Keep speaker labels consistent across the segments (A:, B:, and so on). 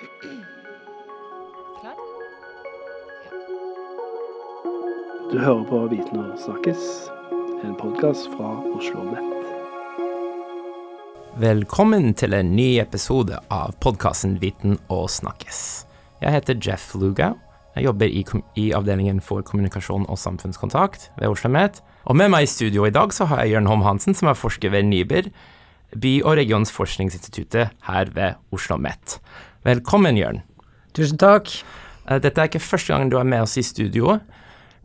A: Klar?
B: Du hører på Viten og snakkes, en podkast fra Oslo Nett.
C: Velkommen til en ny episode av podkasten Viten og snakkes. Jeg heter Jeff Lugau. Jeg jobber i, i avdelingen for kommunikasjon og samfunnskontakt ved Oslo Met. Og med meg i studio i dag så har jeg Jørn Holm Hansen, som er forsker ved NIBR, by- og regionsforskningsinstituttet her ved Oslo Met. Velkommen, Jørn.
D: Tusen takk.
C: Eh, Dette er ikke første gang du er med oss i studio,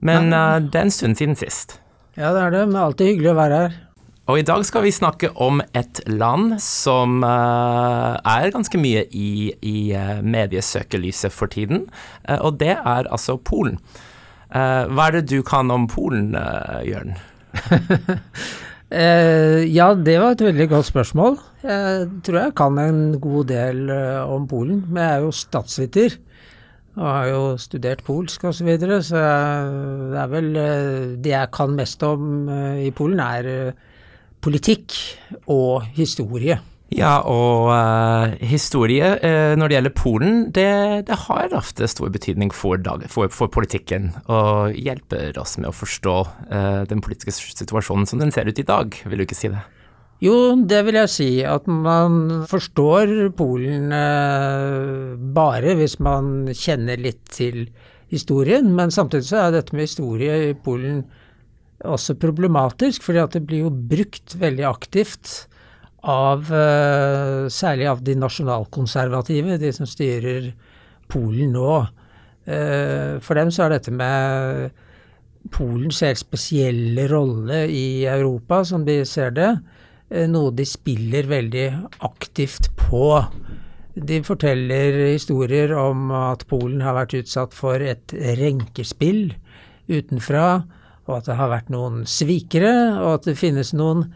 C: men eh, det er en stund siden sist.
D: Ja, det er det. Men alltid hyggelig å være her.
C: Og i dag skal vi snakke om et land som uh, er ganske mye i, i mediesøkelyset for tiden, uh, og det er altså Polen. Hva er det du kan om Polen, uh, Jørn?
D: Eh, ja, det var et veldig godt spørsmål. Jeg tror jeg kan en god del eh, om Polen, men jeg er jo statsviter. Og har jo studert polsk osv., så, videre, så jeg- det er vel eh, Det jeg kan mest om eh, i Polen, er eh, politikk og historie.
C: Ja, og uh, historie uh, når det gjelder Polen, det, det har ofte stor betydning for, dag, for, for politikken, og hjelper oss med å forstå uh, den politiske situasjonen som den ser ut i dag, vil du ikke si det?
D: Jo, det vil jeg si. At man forstår Polen bare hvis man kjenner litt til historien. Men samtidig så er dette med historie i Polen også problematisk, fordi at det blir jo brukt veldig aktivt av eh, særlig av de nasjonalkonservative, de som styrer Polen nå. Eh, for dem så er dette med Polens helt spesielle rolle i Europa, som de ser det, eh, noe de spiller veldig aktivt på. De forteller historier om at Polen har vært utsatt for et renkespill utenfra, og at det har vært noen svikere, og at det finnes noen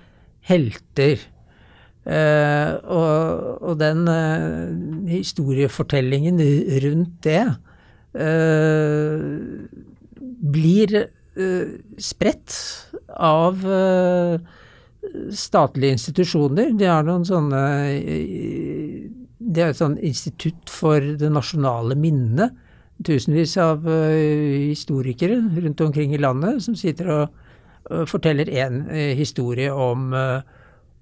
D: helter. Eh, og, og den uh, historiefortellingen rundt det uh, blir spredt av statlige institusjoner. De har noen sånne Det er et sånn institutt for det nasjonale minnet. Tusenvis av historikere rundt omkring i landet som sitter og forteller én historie om, eh,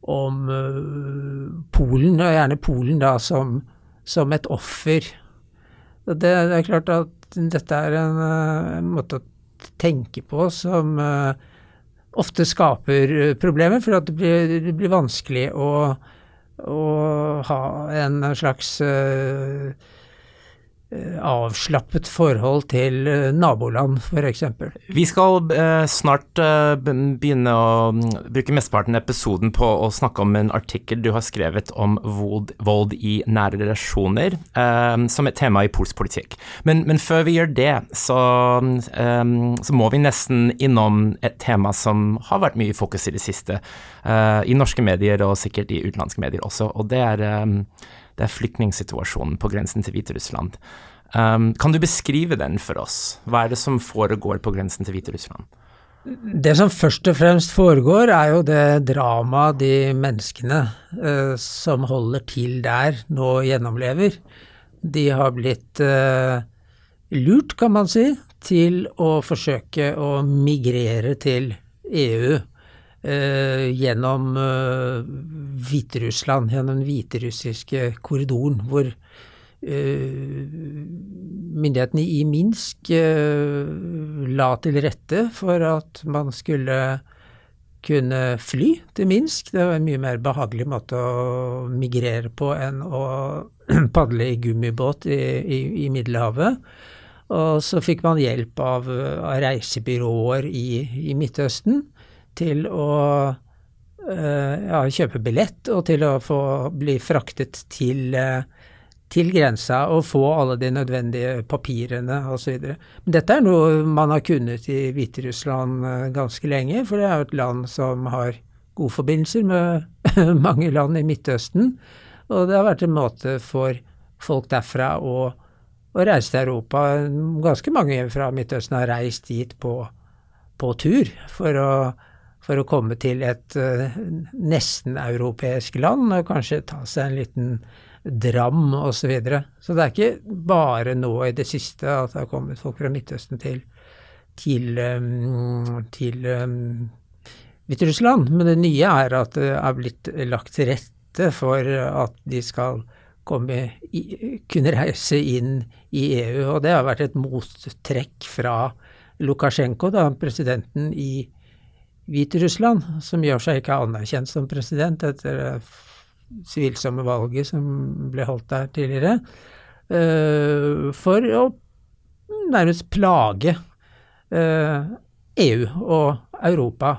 D: om eh, Polen, og gjerne Polen da som, som et offer. Det, det er klart at dette er en, eh, en måte å tenke på som eh, ofte skaper problemer, for at det blir, det blir vanskelig å, å ha en slags eh, avslappet forhold til eh, naboland, f.eks.
C: Vi skal eh, snart eh, begynne å mm, bruke mesteparten av episoden på å snakke om en artikkel du har skrevet om vold, vold i nære relasjoner, eh, som et tema i polsk politikk. Men, men før vi gjør det, så, eh, så må vi nesten innom et tema som har vært mye i fokus i det siste, eh, i norske medier og sikkert i utenlandske medier også, og det er, eh, det er flyktningsituasjonen på grensen til Hviterussland. Um, kan du beskrive den for oss? Hva er det som foregår på grensen til Hviterussland?
D: Det som først og fremst foregår, er jo det dramaet de menneskene uh, som holder til der, nå gjennomlever. De har blitt uh, lurt, kan man si, til å forsøke å migrere til EU eh, gjennom eh, Hviterussland, gjennom den hviterussiske korridoren, hvor eh, myndighetene i Minsk eh, la til rette for at man skulle kunne fly til Minsk. Det var en mye mer behagelig måte å migrere på enn å padle i gummibåt i, i, i Middelhavet. Og så fikk man hjelp av, av reisebyråer i, i Midtøsten til å eh, ja, kjøpe billett og til å få bli fraktet til, eh, til grensa og få alle de nødvendige papirene osv. Dette er noe man har kunnet i Hviterussland eh, ganske lenge, for det er jo et land som har gode forbindelser med mange land i Midtøsten. Og det har vært en måte for folk derfra å, å reise til Europa. Ganske mange fra Midtøsten har reist dit på, på tur for å, for å komme til et uh, nesten-europeisk land og kanskje ta seg en liten Dram osv. Så, videre. så det er ikke bare nå i det siste at det har kommet folk fra Midtøsten til, til, um, til um, Hviterussland. Men det nye er at det er blitt lagt til rette for at de skal komme, kunne reise inn i EU. Og det har vært et mottrekk fra Lukasjenko, da, presidenten i Hviterussland, som gjør seg ikke anerkjent som president etter sivilsomme valget som ble holdt der tidligere, uh, for å nærmest plage EU og Europa.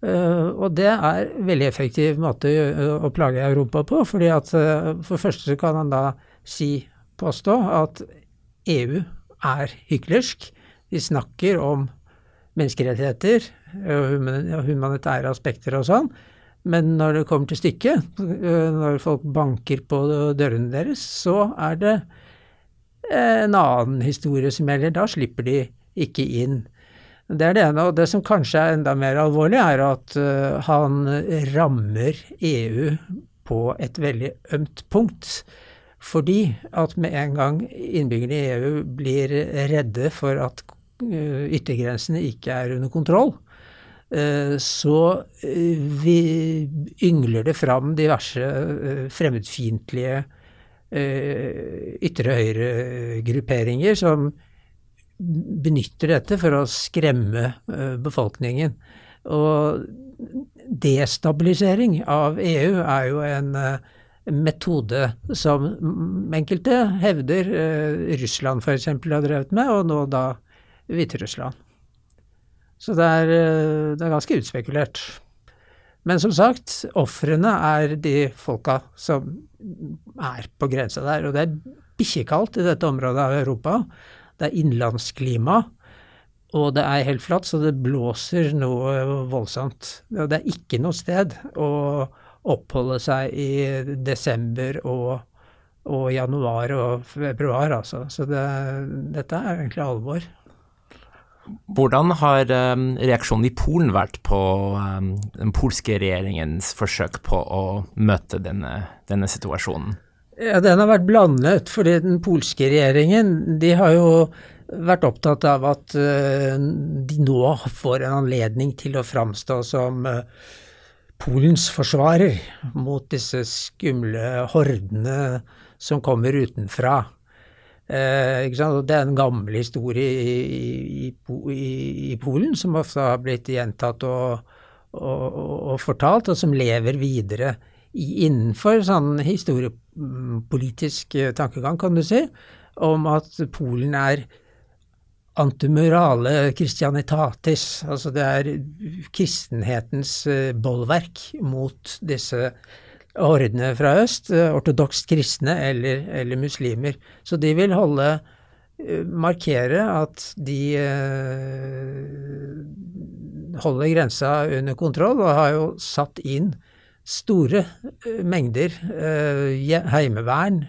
D: Og det er en veldig effektiv måte å plage Europa på, fordi at for det første så kan han da si, påstå, at EU er hyklersk. De snakker om menneskerettigheter humanitære aspekter og sånn, men når det kommer til stykket, øh, når folk banker på dørene deres, så er det en annen historie som gjelder. Da slipper de ikke inn. Det er det ene. Og det som kanskje er enda mer alvorlig, er at øh, han rammer EU på et veldig ømt punkt. Fordi at med en gang innbyggerne i EU blir redde for at yttergrensene ikke er under kontroll, Eh, så vi yngler det fram diverse eh, fremmedfiendtlige ytre høyre-grupperinger som benytter dette for å skremme befolkningen. Og destabilisering av EU er jo en metode som enkelte hevder Russland f.eks. har drevet med, og nå da Hviterussland. Så det er, eh, det er ganske utspekulert. Men som sagt, ofrene er de folka som er på grensa der. Og det er bikkjekaldt i dette området av Europa. Det er innlandsklima, og det er helt flatt, så det blåser noe voldsomt. Og det er ikke noe sted å oppholde seg i desember og, og januar og februar, altså. Så det, dette er egentlig alvor.
C: Hvordan har um, reaksjonen i Polen vært på um, den polske regjeringens forsøk på å møte denne, denne situasjonen?
D: Ja, Den har vært blandet, fordi den polske regjeringen de har jo vært opptatt av at uh, de nå får en anledning til å framstå som uh, Polens forsvarer mot disse skumle hordene som kommer utenfra. Eh, det er en gammel historie i, i, i, i, Polen som ofte har blitt gjentatt og, og, og, fortalt, og som lever videre innenfor sånn historiepolitisk tankegang, kan du si, om at Polen er antimorale christianitatis, altså det er kristenhetens eh, bolverk mot disse ordene fra øst, eh, ortodokst kristne eller, eller, muslimer. Så de vil holde eh, markere at de eh, holder grensa under kontroll, og har jo satt inn store mengder heimevern,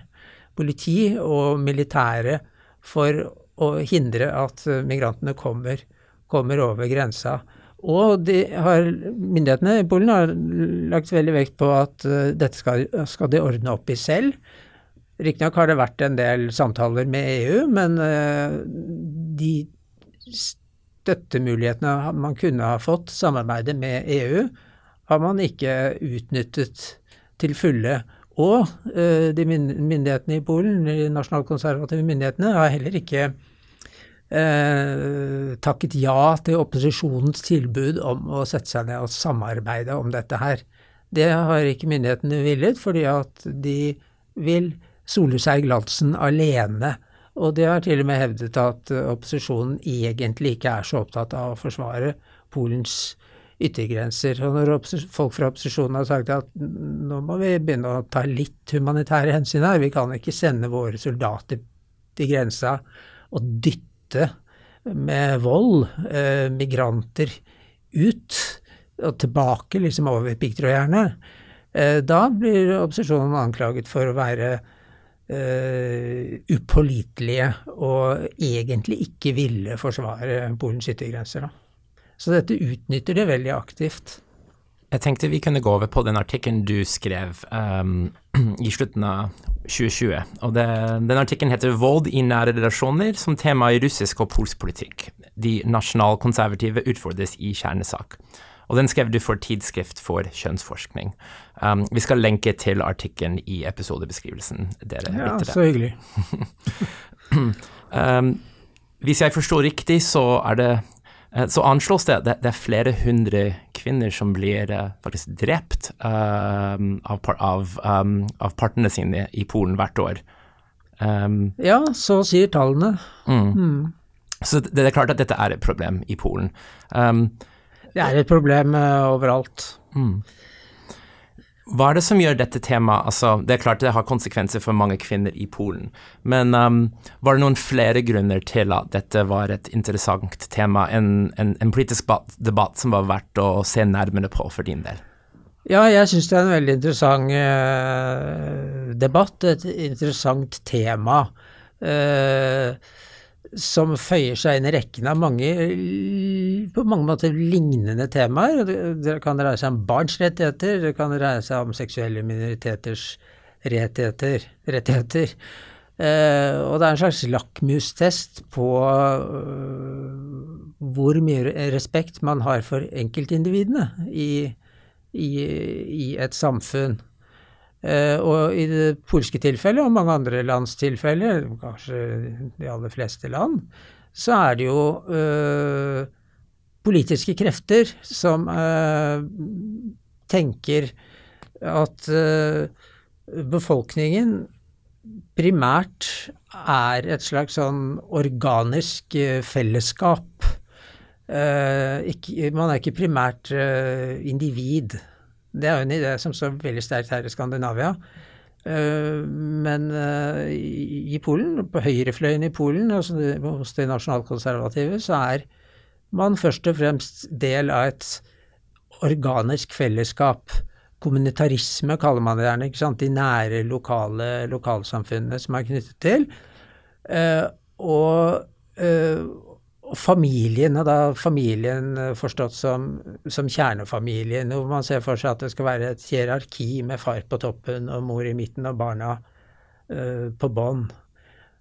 D: politi og militære for å hindre at migrantene kommer, kommer over grensa. Og har, myndighetene i Polen har lagt veldig vekt på at uh, dette skal, skal, de ordne opp i selv. Riktignok har det vært en del samtaler med EU, men uh, de støttemulighetene man kunne ha fått, samarbeidet med EU, har man ikke utnyttet til fulle. Og uh, de myndighetene i Polen, de nasjonalkonservative myndighetene, har heller ikke eh, takket ja til opposisjonens tilbud om å sette seg ned og samarbeide om dette her. Det har ikke myndighetene villet, fordi at de vil sole seg i glansen alene. Og de har til og med hevdet at opposisjonen egentlig ikke er så opptatt av å forsvare Polens yttergrenser. Og når folk fra opposisjonen har sagt at nå må vi begynne å ta litt humanitære hensyn her, vi kan ikke sende våre soldater til grensa og dytte flytte med vold eh, migranter ut og tilbake, liksom over piggtrådgjerdene, eh, da blir opposisjonen anklaget for å være eh, upålitelige og egentlig ikke ville forsvare Polens yttergrenser. Så dette utnytter de veldig aktivt.
C: Jeg tenkte vi kunne gå over på den artikkelen du skrev um, i slutten av 2020. Og det, den artikkelen heter 'Vold i nære relasjoner som tema i russisk og polsk politikk'. De nasjonalkonservative utfordres i kjernesak. Og den skrev du for Tidsskrift for kjønnsforskning. Um, vi skal lenke til artikkelen i episodebeskrivelsen. dere
D: Ja, så hyggelig.
C: Um, hvis jeg forstår riktig, så det eh, så anslås det det, det er flere hundre kvinner som blir eh, faktisk drept um, av, av, um, av partene sine i Polen hvert år. Um,
D: Ja, så sier tallene.
C: så det, det er klart at dette er et problem i Polen. Um,
D: Det er et problem uh, overalt.
C: Hva er det som gjør dette temaet altså, Det er klart det har konsekvenser for mange kvinner i Polen, men um, var det noen flere grunner til at dette var et interessant tema, en, en, en politisk debatt som var verdt å se nærmere på for din del?
D: Ja, jeg syns det er en veldig interessant uh, debatt, et interessant tema. eh, som føyer seg inn i rekken av mange eh, på mange måter lignende temaer. Det, kan dreie seg om barns rettigheter, det kan dreie seg om seksuelle minoriteters rettigheter. rettigheter. Eh, og det er en slags lakmustest på uh, hvor mye respekt man har for enkeltindividene i, i, i et samfunn. Eh, og i det polske tilfellet, og mange andre lands tilfeller, kanskje de aller fleste land, så er det jo eh, politiske krefter som eh, tenker at eh, befolkningen primært er et slags sånn organisk fellesskap. Ikke, man er ikke primært individ. Det er jo en idé som står veldig sterkt her i Skandinavia. Eh, men eh, i, Polen, på høyrefløyen i Polen, altså hos de nasjonalkonservative, så er man først og fremst del av et organisk fellesskap. Kommunitarisme kaller man det gjerne. ikke sant? De nære lokale lokalsamfunnene som er knyttet til. Eh, og familien, og da familien eh, forstått som, som kjernefamilien, hvor man ser for seg at det skal være et hierarki med far på toppen og mor i midten og barna uh, på bånn.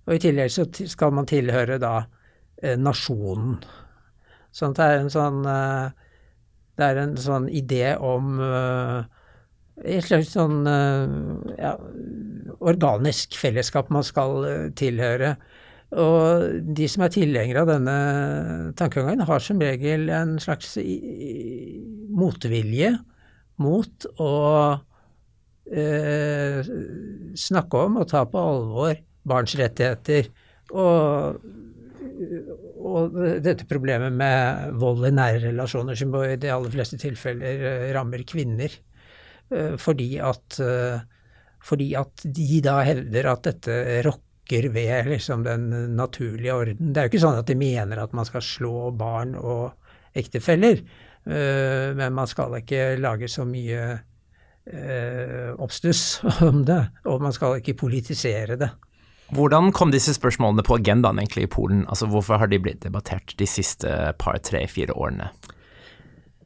D: Og i tillegg så skal man tilhøre da eh, nasjonen. Sånn at det er en sånn uh, det er en sånn idé om et slags sånn ja, organisk fellesskap man skal tilhøre. Og de som er tilhengere av denne tankegangen, har som regel en slags motvilje mot å eh, snakke om og ta på alvor barns rettigheter. Og, og dette problemet med vold i nære relasjoner, som i de aller fleste tilfeller eh, rammer kvinner. Eh, fordi at, eh, fordi at de da hevder at dette rokker ved liksom, den naturlige orden. Det er jo ikke sånn at de mener at man skal slå barn og ektefeller, uh, men man skal ikke lage så mye uh, oppstuss om det, og man skal ikke politisere det.
C: Hvordan kom disse spørsmålene på agendaen egentlig i Polen? Altså Hvorfor har de blitt debattert de siste par, tre, fire årene?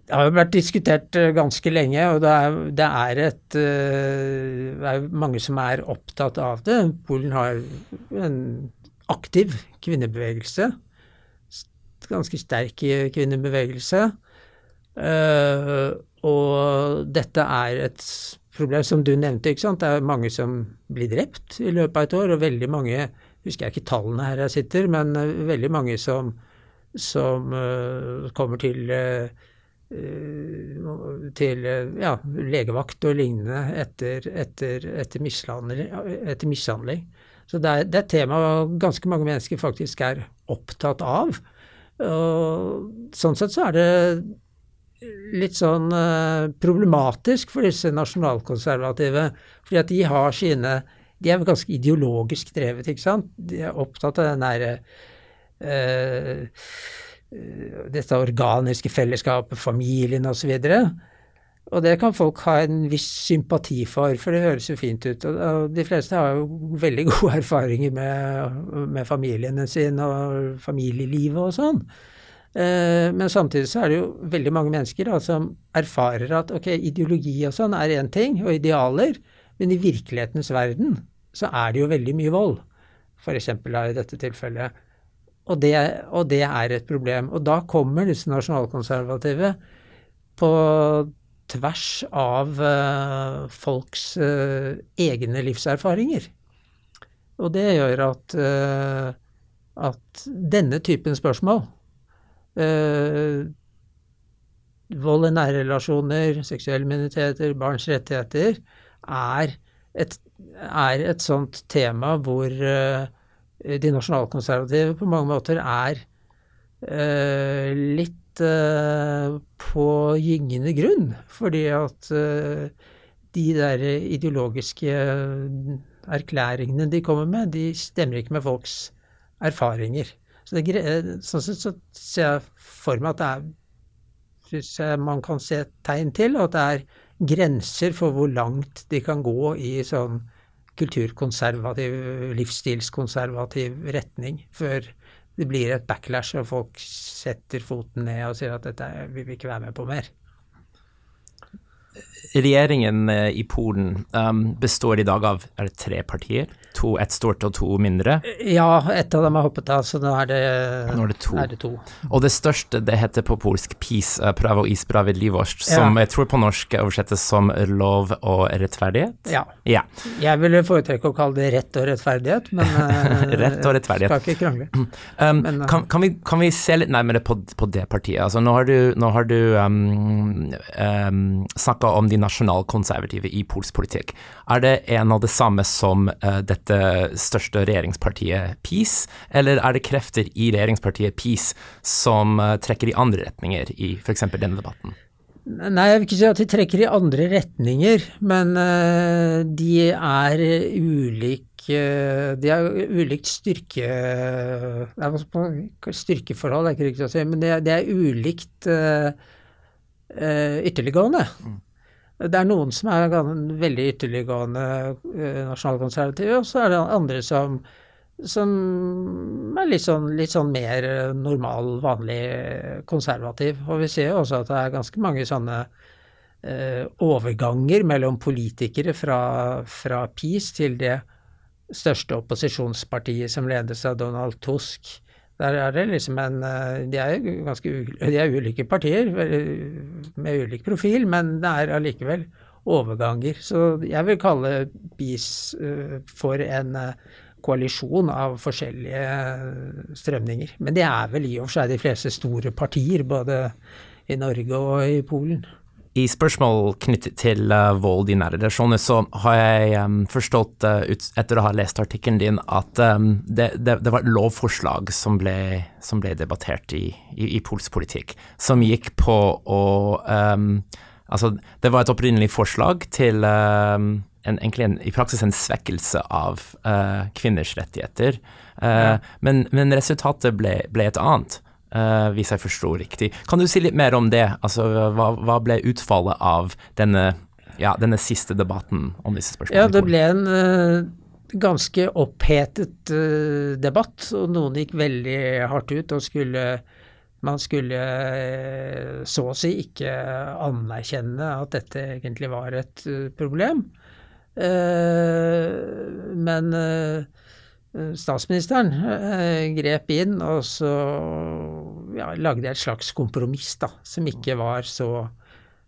D: Det har jo vært diskutert eh, ganske lenge, og det er, det er et eh, Det er mange som er opptatt av det. Polen har en aktiv kvinnebevegelse. Ganske sterk eh, kvinnebevegelse. Og dette er et problem som du nevnte, ikke sant. Det er mange som blir drept i løpet av et år, og veldig mange Husker jeg ikke tallene her jeg sitter, men veldig mange som, som kommer til til eh, ja, legevakt og lignende etter, etter, etter, mishandling, etter mishandling. Så det er, det er et tema ganske mange mennesker faktisk er opptatt av. Og sånn sett så er det litt sånn eh, problematisk for disse nasjonalkonservative, fordi at de har sine De er ganske ideologisk drevet, ikke sant. De er opptatt av den derre eh, dette organiske fellesskapet, familien osv. Og det kan folk ha en viss sympati for, for det høres jo fint ut. Og de fleste har jo veldig gode erfaringer med, med familiene sine og familielivet og sånn. Eh, men samtidig så er det jo veldig mange mennesker da, som erfarer at ok, ideologi og sånn er én ting, og idealer, men i virkelighetens verden så er det jo veldig mye vold. F.eks. i dette tilfellet. Og det, og det, er et problem. Og da kommer disse nasjonalkonservative på tvers av uh, folks uh, egne livserfaringer. Og det gjør at, uh, at denne typen spørsmål Vold i nære relasjoner, seksuelle minoriteter, barns rettigheter er et, er et sånt tema hvor de nasjonalkonservative på mange måter er litt uh, på gyngende grunn. Fordi at de der ideologiske erklæringene de kommer med, de stemmer ikke med folks erfaringer. Så det, sånn sett så ser jeg for meg at det er Syns jeg man kan se tegn til at det er grenser for hvor langt de kan gå i sånn kulturkonservativ, livsstilskonservativ retning før det blir et backlash, og folk setter foten ned og sier at dette vil vi ikke være med på mer.
C: Regjeringen eh, i Polen um, består i dag av er det tre partier? To, Ett stort og to mindre?
D: Ja, ett av dem har hoppet av, så nå er det,
C: nå er det, to.
D: er det to.
C: Og det største det heter på polsk PiS, uh, Pravo i sprawiedliwość, som ja. jeg tror på norsk oversettes som lov og rettferdighet?
D: Ja.
C: ja.
D: Jeg ville foretrekke å kalle det rett og rettferdighet, men uh,
C: Rett og rettferdighet.
D: Skal ikke krangle.
C: Um, men, kan, kan, vi, kan, vi, se litt nærmere på, på det partiet? Altså, nå har du, nå har du um, um, snakka om de nasjonalkonservative i polsk politikk. Er det en av det samme som uh, dette største regjeringspartiet PiS, eller er det krefter i regjeringspartiet PiS som uh, trekker i andre retninger i f.eks. denne debatten?
D: Nei, jeg vil ikke si at de trekker i andre retninger, men uh, de er ulike de har ulikt styrke Styrkeforhold er ikke riktig å si, men det er, ulikt ytterliggående. Mm. Det er noen som er veldig ytterliggående eh, nasjonalkonservative, og så er det andre som, som er litt sånn, litt sånn, mer normal, vanlig konservativ. Og vi ser jo også at det er ganske mange sånne eh, overganger mellom politikere fra, fra PiS til det største opposisjonspartiet som ledes av Donald Tusk. Der er det liksom en eh, De er ganske de er ulike partier med ulik profil, men det er allikevel overganger. Så jeg vil kalle BIS eh, for en eh, koalisjon av forskjellige strømninger. Men det er vel i og for seg de fleste store partier, både i Norge og i Polen.
C: I spørsmål knyttet til uh, vold i nære relasjoner, så har jeg um, forstått, uh, ut, etter å ha lest artikkelen din, at um, det, det, det, var et lovforslag som ble, som ble debattert i, i, i polsk politikk, som gikk på å um, Altså, det var et opprinnelig forslag til en, egentlig en, i praksis en svekkelse av uh, kvinners rettigheter, ja. men, men, resultatet ble, ble et annet. Uh, hvis jeg forsto riktig. Kan du si litt mer om det? Altså, hva, hva ble utfallet av denne, ja, denne, siste debatten om disse spørsmålene?
D: Ja, det ble en uh, ganske opphetet uh, debatt, og noen gikk veldig hardt ut og skulle man skulle så å si ikke anerkjenne at dette egentlig var et problem. Men statsministeren eh, grep inn og så ja, lagde et slags kompromiss, da, som ikke var så,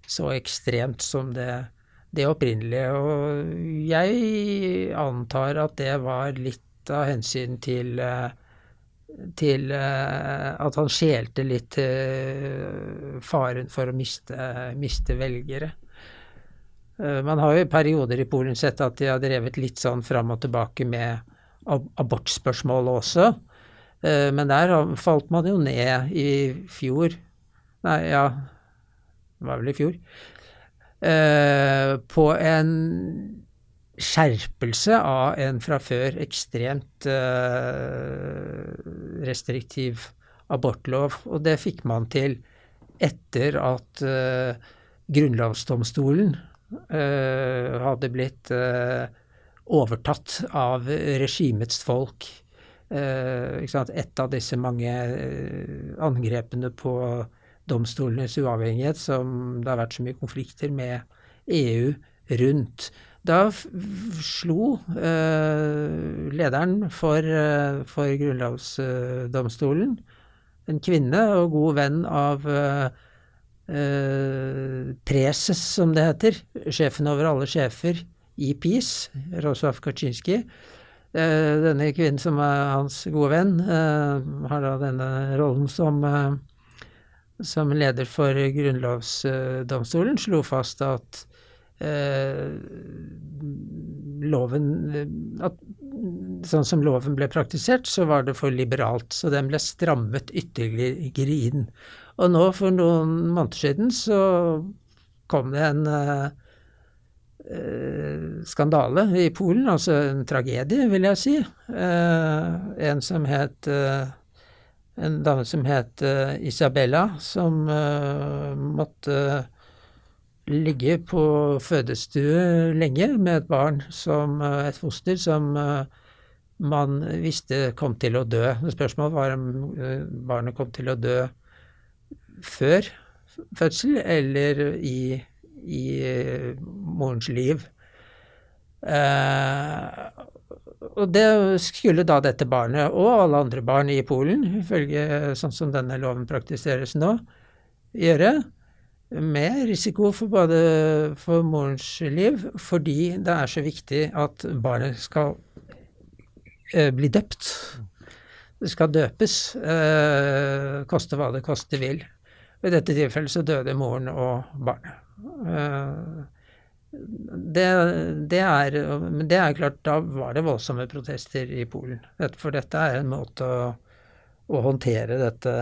D: så ekstremt som det, det, opprinnelige. Og jeg antar at det var litt av hensyn til eh, til eh, at han skjelte litt til faren for å miste, miste velgere. Man har jo i perioder i Polen sett at de har drevet litt sånn fram og tilbake med abortspørsmålet også. Eh, men der falt man jo ned i fjor. Nei, ja, det var vel i fjor. Eh, på en skjerpelse av en fra før ekstremt eh, restriktiv abortlov. Og det fikk man til etter at grunnlovsdomstolen hadde blitt overtatt av regimets folk. Eh, Et av disse mange eh, angrepene på domstolenes uavhengighet som det har vært så mye konflikter med EU rundt, Da slo eh, lederen for, for grunnlovsdomstolen, en kvinne og god venn av preses, som det heter, sjefen over alle sjefer i PiS, Rosław Kaczynski. Denne kvinnen som er hans gode venn, har da denne rollen som, som leder for grunnlovsdomstolen, slo fast at Eh, loven at, Sånn som loven ble praktisert, så var det for liberalt. Så den ble strammet ytterligere inn. Og nå, for noen måneder siden, så kom det en skandale i Polen, altså en tragedie, vil jeg si. Uh, en som het uh, En dame som het Isabella, som måtte ligge på fødestue lenge med et barn som eh, et foster som eh, man visste kom til å dø. Spørsmålet var om eh, barnet kom til å dø før fødsel eller i, i morens liv. Eh, og det skulle da dette barnet, og alle andre barn i Polen, ifølge sånn som denne loven praktiseres nå, gjøre med risiko for både for morens liv, fordi det er så viktig at barnet skal eh, bli døpt. Det skal døpes, eh, koste hva det koste vil. I dette tilfellet så døde moren og barnet. Eh, det, det, er, men det er klart, da var det voldsomme protester i Polen. For dette er en måte å, å håndtere dette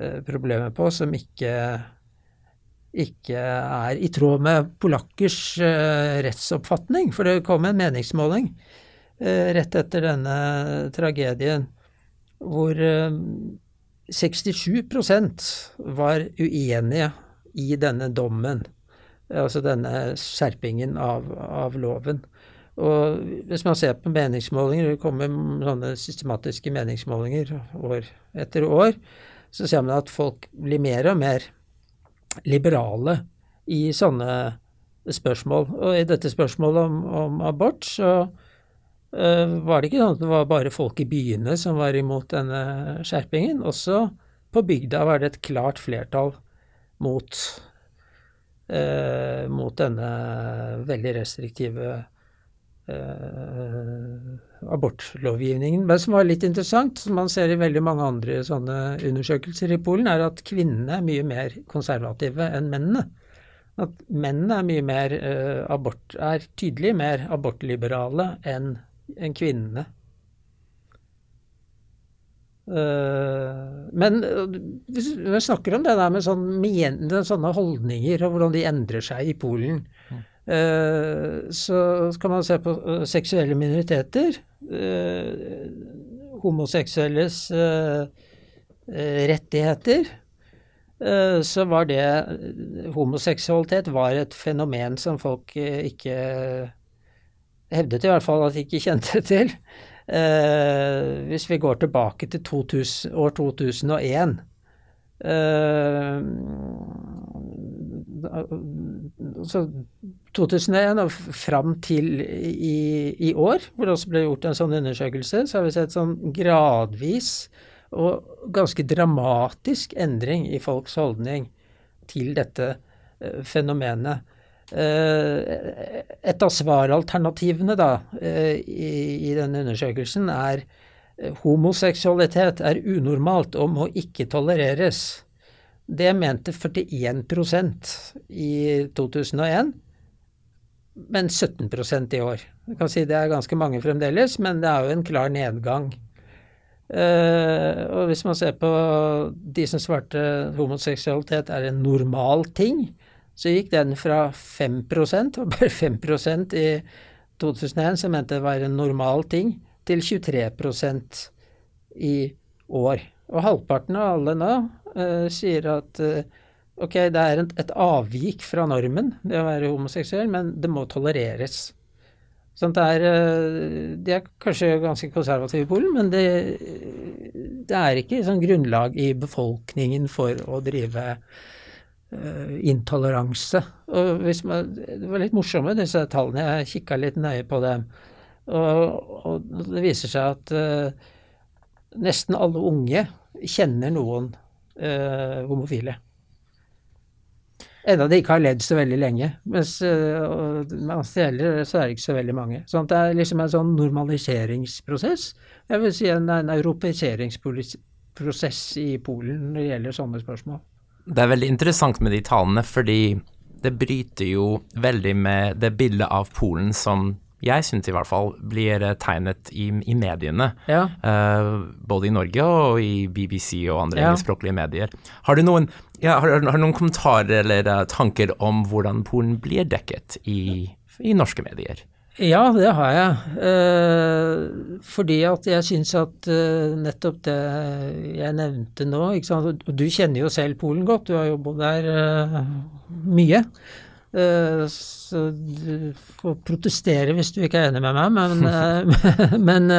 D: eh, problemet på som ikke ikke er i tråd med polakkers uh, rettsoppfatning. For det kom en meningsmåling rett etter denne tragedien hvor eh, 67% var uenige i denne dommen. Altså denne skjerpingen av, av loven. Og hvis man ser på meningsmålinger, det kommer sånne systematiske meningsmålinger år etter år, så ser man at folk blir mer og mer liberale i sånne spørsmål. Og i dette spørsmålet om, om abort, så var det ikke sånn at det var bare folk i byene som var imot denne skjerpingen. Også på bygda var det et klart flertall mot, uh, mot denne veldig restriktive uh, abortlovgivningen. Men som var litt interessant, som man ser i veldig mange andre sånne undersøkelser i Polen, er at kvinnene er mye mer konservative enn mennene. At mennene er mye mer uh, abort, er tydelig mer abortliberale enn en kvinnene. Uh, men hvis vi snakker om det der med sånne, sånne holdninger og hvordan de endrer seg i Polen, mm. Eh, så kan man se på eh, seksuelle minoriteter. Eh, homoseksuelles rettigheter. Så var det Homoseksualitet var et fenomen som folk ikke hevdet i hvert fall at de ikke kjente til. hvis vi går tilbake til 2000, år 2001 så 2001 og fram til i, i, år, hvor det også ble gjort en sånn undersøkelse, så har vi sett sånn gradvis og ganske dramatisk endring i folks holdning til dette uh, fenomenet. Uh, et av svaralternativene da, uh, i, denne undersøkelsen er homoseksualitet er unormalt og må ikke tolereres. Det mente 41% i 2001, men 17% i år. Jeg kan si Det er ganske mange fremdeles, men det er jo en klar nedgang. Og hvis man ser på de som svarte homoseksualitet er en normal ting, så gikk den fra 5 det var bare 5% i 2001 som mente det var en normal ting, til 23% i år. Og halvparten av alle nå uh, sier at uh, ok, det er et, et, avvik fra normen, det å være homoseksuell, men det må tolereres. Sånn det er, uh, de er kanskje ganske konservative i Polen, men det, det, er ikke sånn grunnlag i befolkningen for å drive intoleranse. Og man, det var litt morsomme, disse tallene. Jeg kikka litt nøye på dem. Og, og det viser seg at uh, nesten alle unge kjenner noen uh, homofile. Enda de ikke har ledd så veldig lenge. Mens uh, mens det så er det ikke så veldig mange. Sånn det er liksom en sånn normaliseringsprosess. Jeg vil si en, en europeiseringsprosess i Polen når det gjelder sånne spørsmål.
C: Det er veldig interessant med de tallene, fordi det bryter jo veldig med det bildet av Polen som jeg syns i hvert fall blir tegnet i, i mediene.
D: Ja.
C: Uh, både i Norge og i BBC og andre
D: Ja.
C: engelskspråklige medier. Har du noen, ja, har, har noen kommentarer eller eh, tanker om hvordan Polen blir dekket i, i norske medier?
D: Ja, det har jeg. Eh, fordi at jeg syns at eh, nettopp det jeg nevnte nå? Og du kjenner jo selv Polen godt, du har jo bodd der eh, mye. Eh, så du får protestere hvis du ikke er enig med meg, men, men,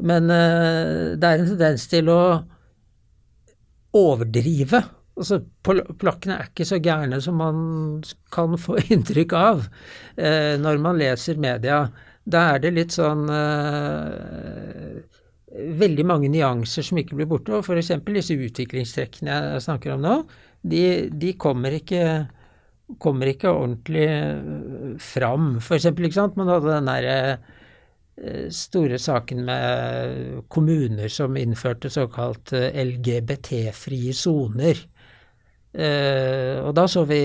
D: men det er en tendens til å overdrive. Altså, plakkene er ikke så gærne som man kan få inntrykk av eh, når man leser media. Da er det litt sånn eh, Veldig mange nyanser som ikke blir borte. Og f.eks. disse utviklingstrekkene jeg snakker om nå, de, de kommer ikke kommer ikke ordentlig eh, fram. Sant, man hadde den derre eh, store saken med kommuner som innførte såkalt eh, LGBT-frie soner. Eh, og da så vi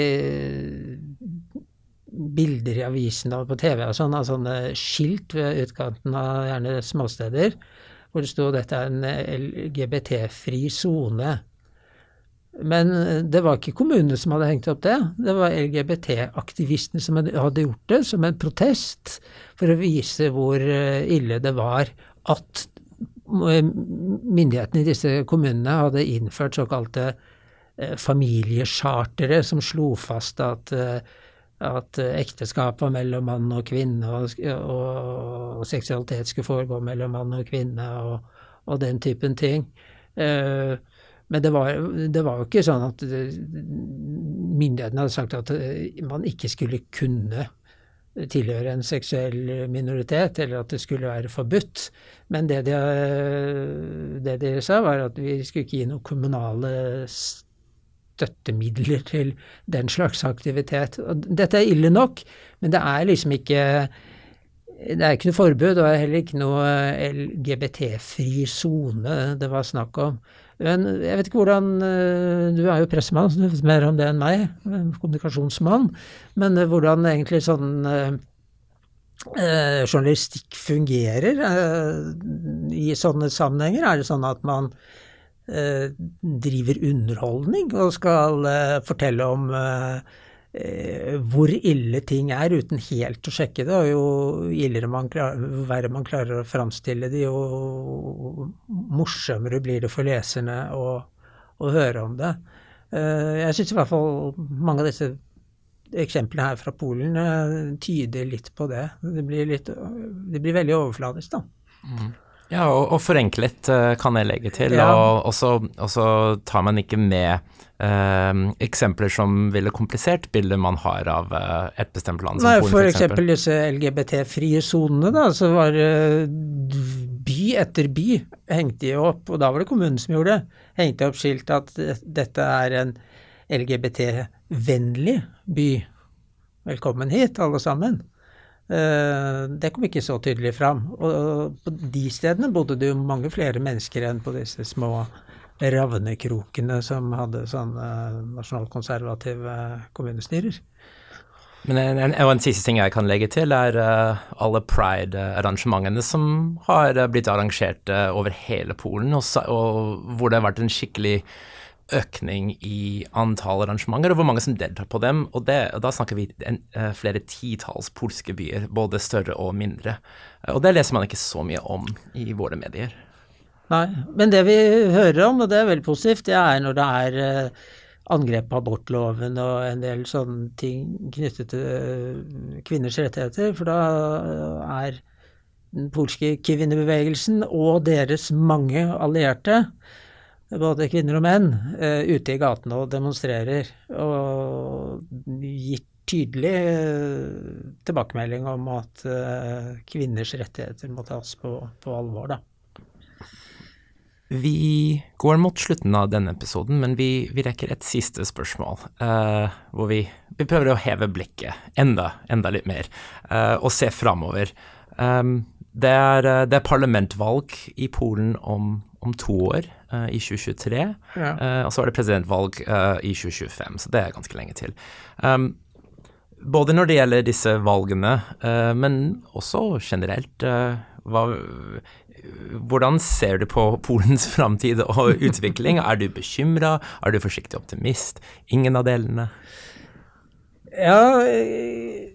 D: bilder i avisen og på TV og sånn, av sånne skilt ved utkanten av gjerne småsteder, hvor det sto 'dette er en LGBT-fri sone'. Men eh, det var ikke kommunene som hadde hengt opp det, det var LGBT-aktivistene som hadde gjort det som en protest for å vise hvor eh, ille det var at myndighetene i disse kommunene hadde innført såkalte familiechartere som slo fast at, eh, at eh, ekteskap var mellom mann og kvinne, og, og, og seksualitet skulle foregå mellom mann og kvinne, og, og den typen ting. Eh, men det var, det var jo ikke sånn at eh, myndighetene hadde sagt at eh, man ikke skulle kunne tilhøre en seksuell minoritet, eller at det skulle være forbudt. Men det de, det de sa, var at vi skulle ikke gi noen kommunale støttemidler til den slags aktivitet. Og dette er ille nok, men det er liksom ikke det er ikke noe forbud, og det er heller ikke noe LGBT-fri sone det var snakk om. Men jeg vet ikke hvordan eh, Du er jo pressemann, så du vet mer om det enn meg. Kommunikasjonsmann. Men eh, hvordan egentlig sånn eh, eh, journalistikk fungerer eh, i sånne sammenhenger? Er det sånn at man eh, driver underholdning og skal eh, fortelle om eh, eh, hvor ille ting er, uten helt å sjekke det. Og jo illere man klarer, verre man klarer å framstille det, jo morsommere blir det for leserne å, å høre om det. Eh, jeg syns i hvert fall mange av disse eksemplene her fra Polen eh, tyder litt på det. Det blir, litt, det blir veldig overfladisk, da.
C: Ja, og, og forenklet eh, kan jeg legge til,
D: Ja.
C: og, og, så, og så tar man ikke med eh, eksempler som ville komplisert bildet man har av eh, et bestemt land. som
D: Nei,
C: Polen,
D: for eksempel disse LGBT-frie sonene, da, så var det by etter by hengte de opp, og da var det kommunen som gjorde det, hengte opp skilt at dette er en LGBT-vennlig by. Velkommen hit, alle sammen. Eh, Det kom ikke så tydelig fram. Og på de stedene bodde det jo mange flere mennesker enn på disse små ravnekrokene som hadde sånne nasjonalkonservative kommunestyrer.
C: Men en, en, en siste ting jeg kan legge til, er eh, alle pride-arrangementene som har eh, blitt arrangert eh, over hele Polen, og, og hvor det har vært en skikkelig økning i antall arrangementer, og hvor mange som deltar på dem. Og, det, og da snakker vi en, eh, flere titalls polske byer, både større og mindre. Eh, Og det leser man ikke så mye om i våre medier.
D: Nei, men det vi hører om, og det er veldig positivt, det er når det er eh, angrep på abortloven og en del sånne ting knyttet til kvinners rettigheter, for da er den polske kvinnebevegelsen og deres mange allierte både kvinner og menn, uh, ute i gatene og demonstrerer. Og gitt tydelig uh, tilbakemelding om at uh, kvinners rettigheter må tas på, på alvor, da.
C: Vi går mot slutten av denne episoden, men vi, vi rekker et siste spørsmål. Uh, hvor vi, vi, prøver å heve blikket enda, enda litt mer, uh, og se framover. Um, det, er, det, er, parlamentvalg i Polen om, om to år, i 2023. Ja. og så er det presidentvalg i 2025, så det er ganske lenge til. Um, både når det gjelder disse valgene, men også generelt. Hva, hvordan ser du på Polens framtid og utvikling? Er du bekymra? Er du forsiktig optimist? Ingen av delene?
D: Ja, eh,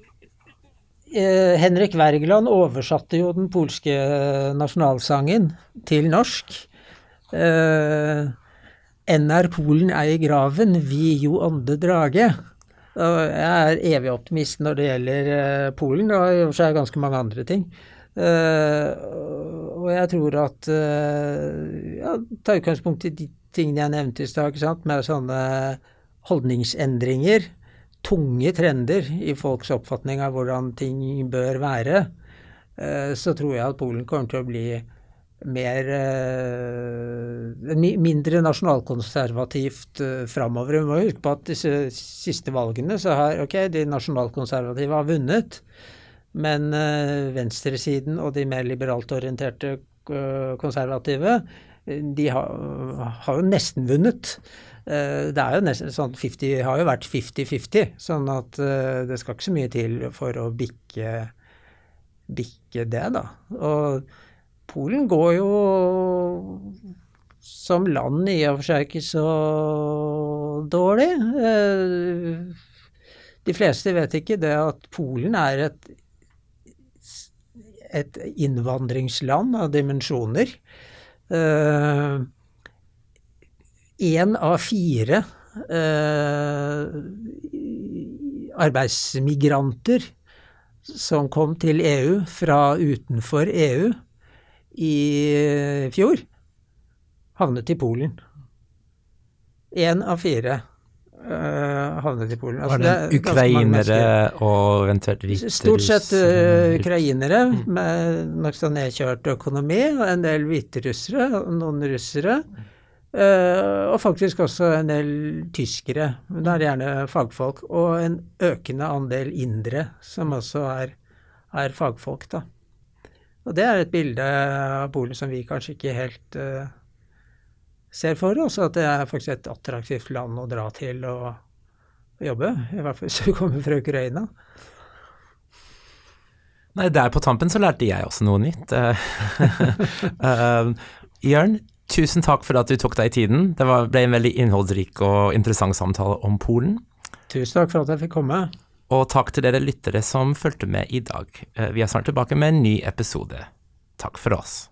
D: eh, Henrik Wergeland oversatte jo den polske nasjonalsangen til norsk. Eh, NR Polen er i graven, vi jo ånde drage. Og jeg er evig optimist når det gjelder eh, Polen, og i og for seg ganske mange andre ting. Uh, og jeg tror at uh, ja, Ta utgangspunkt i de tingene jeg nevnte i stad, med sånne holdningsendringer. Tunge trender i folks oppfatning av hvordan ting bør være. Uh, så tror jeg at Polen kommer til å bli mer Mindre nasjonalkonservativt framover. Vi må huske på at disse siste valgene så har ok, de nasjonalkonservative har vunnet. Men uh, venstresiden og de mer liberalt orienterte konservative, de har, har, jo nesten vunnet. Det er jo nesten sånn 50, har jo vært 50-50, sånn at det skal ikke så mye til for å bikke, bikke det, da. Og Polen går jo som land i og for seg ikke så dårlig. De fleste vet ikke det at Polen er et et innvandringsland av dimensjoner. Én uh, av fire uh, arbeidsmigranter som kom til EU fra utenfor EU i fjor, havnet i Polen. Én av fire uh, havnet i Polen.
C: Altså, Var det, det ukrainere og eventuelt hviterussere?
D: Stort sett uh, ukrainere mm. med nokså nedkjørt økonomi, og en del hviterussere og noen russere. Uh, og faktisk også en del tyskere, men det er gjerne fagfolk. Og en økende andel indere, som også er, er fagfolk, da. Og det er et bilde av Polen som vi kanskje ikke helt uh, ser for oss at det er faktisk et attraktivt land å dra til og, og jobbe. I hvert fall hvis du kommer fra Ukraina.
C: Nei, der på tampen så lærte jeg også noe nytt. uh, Jørn, tusen takk for at du tok deg tiden. Det var, ble en veldig innholdsrik og interessant samtale om Polen.
D: Tusen takk for at jeg fikk komme.
C: Og takk til dere lyttere som fulgte med i dag. Uh, vi er snart tilbake med en ny episode. Takk for oss.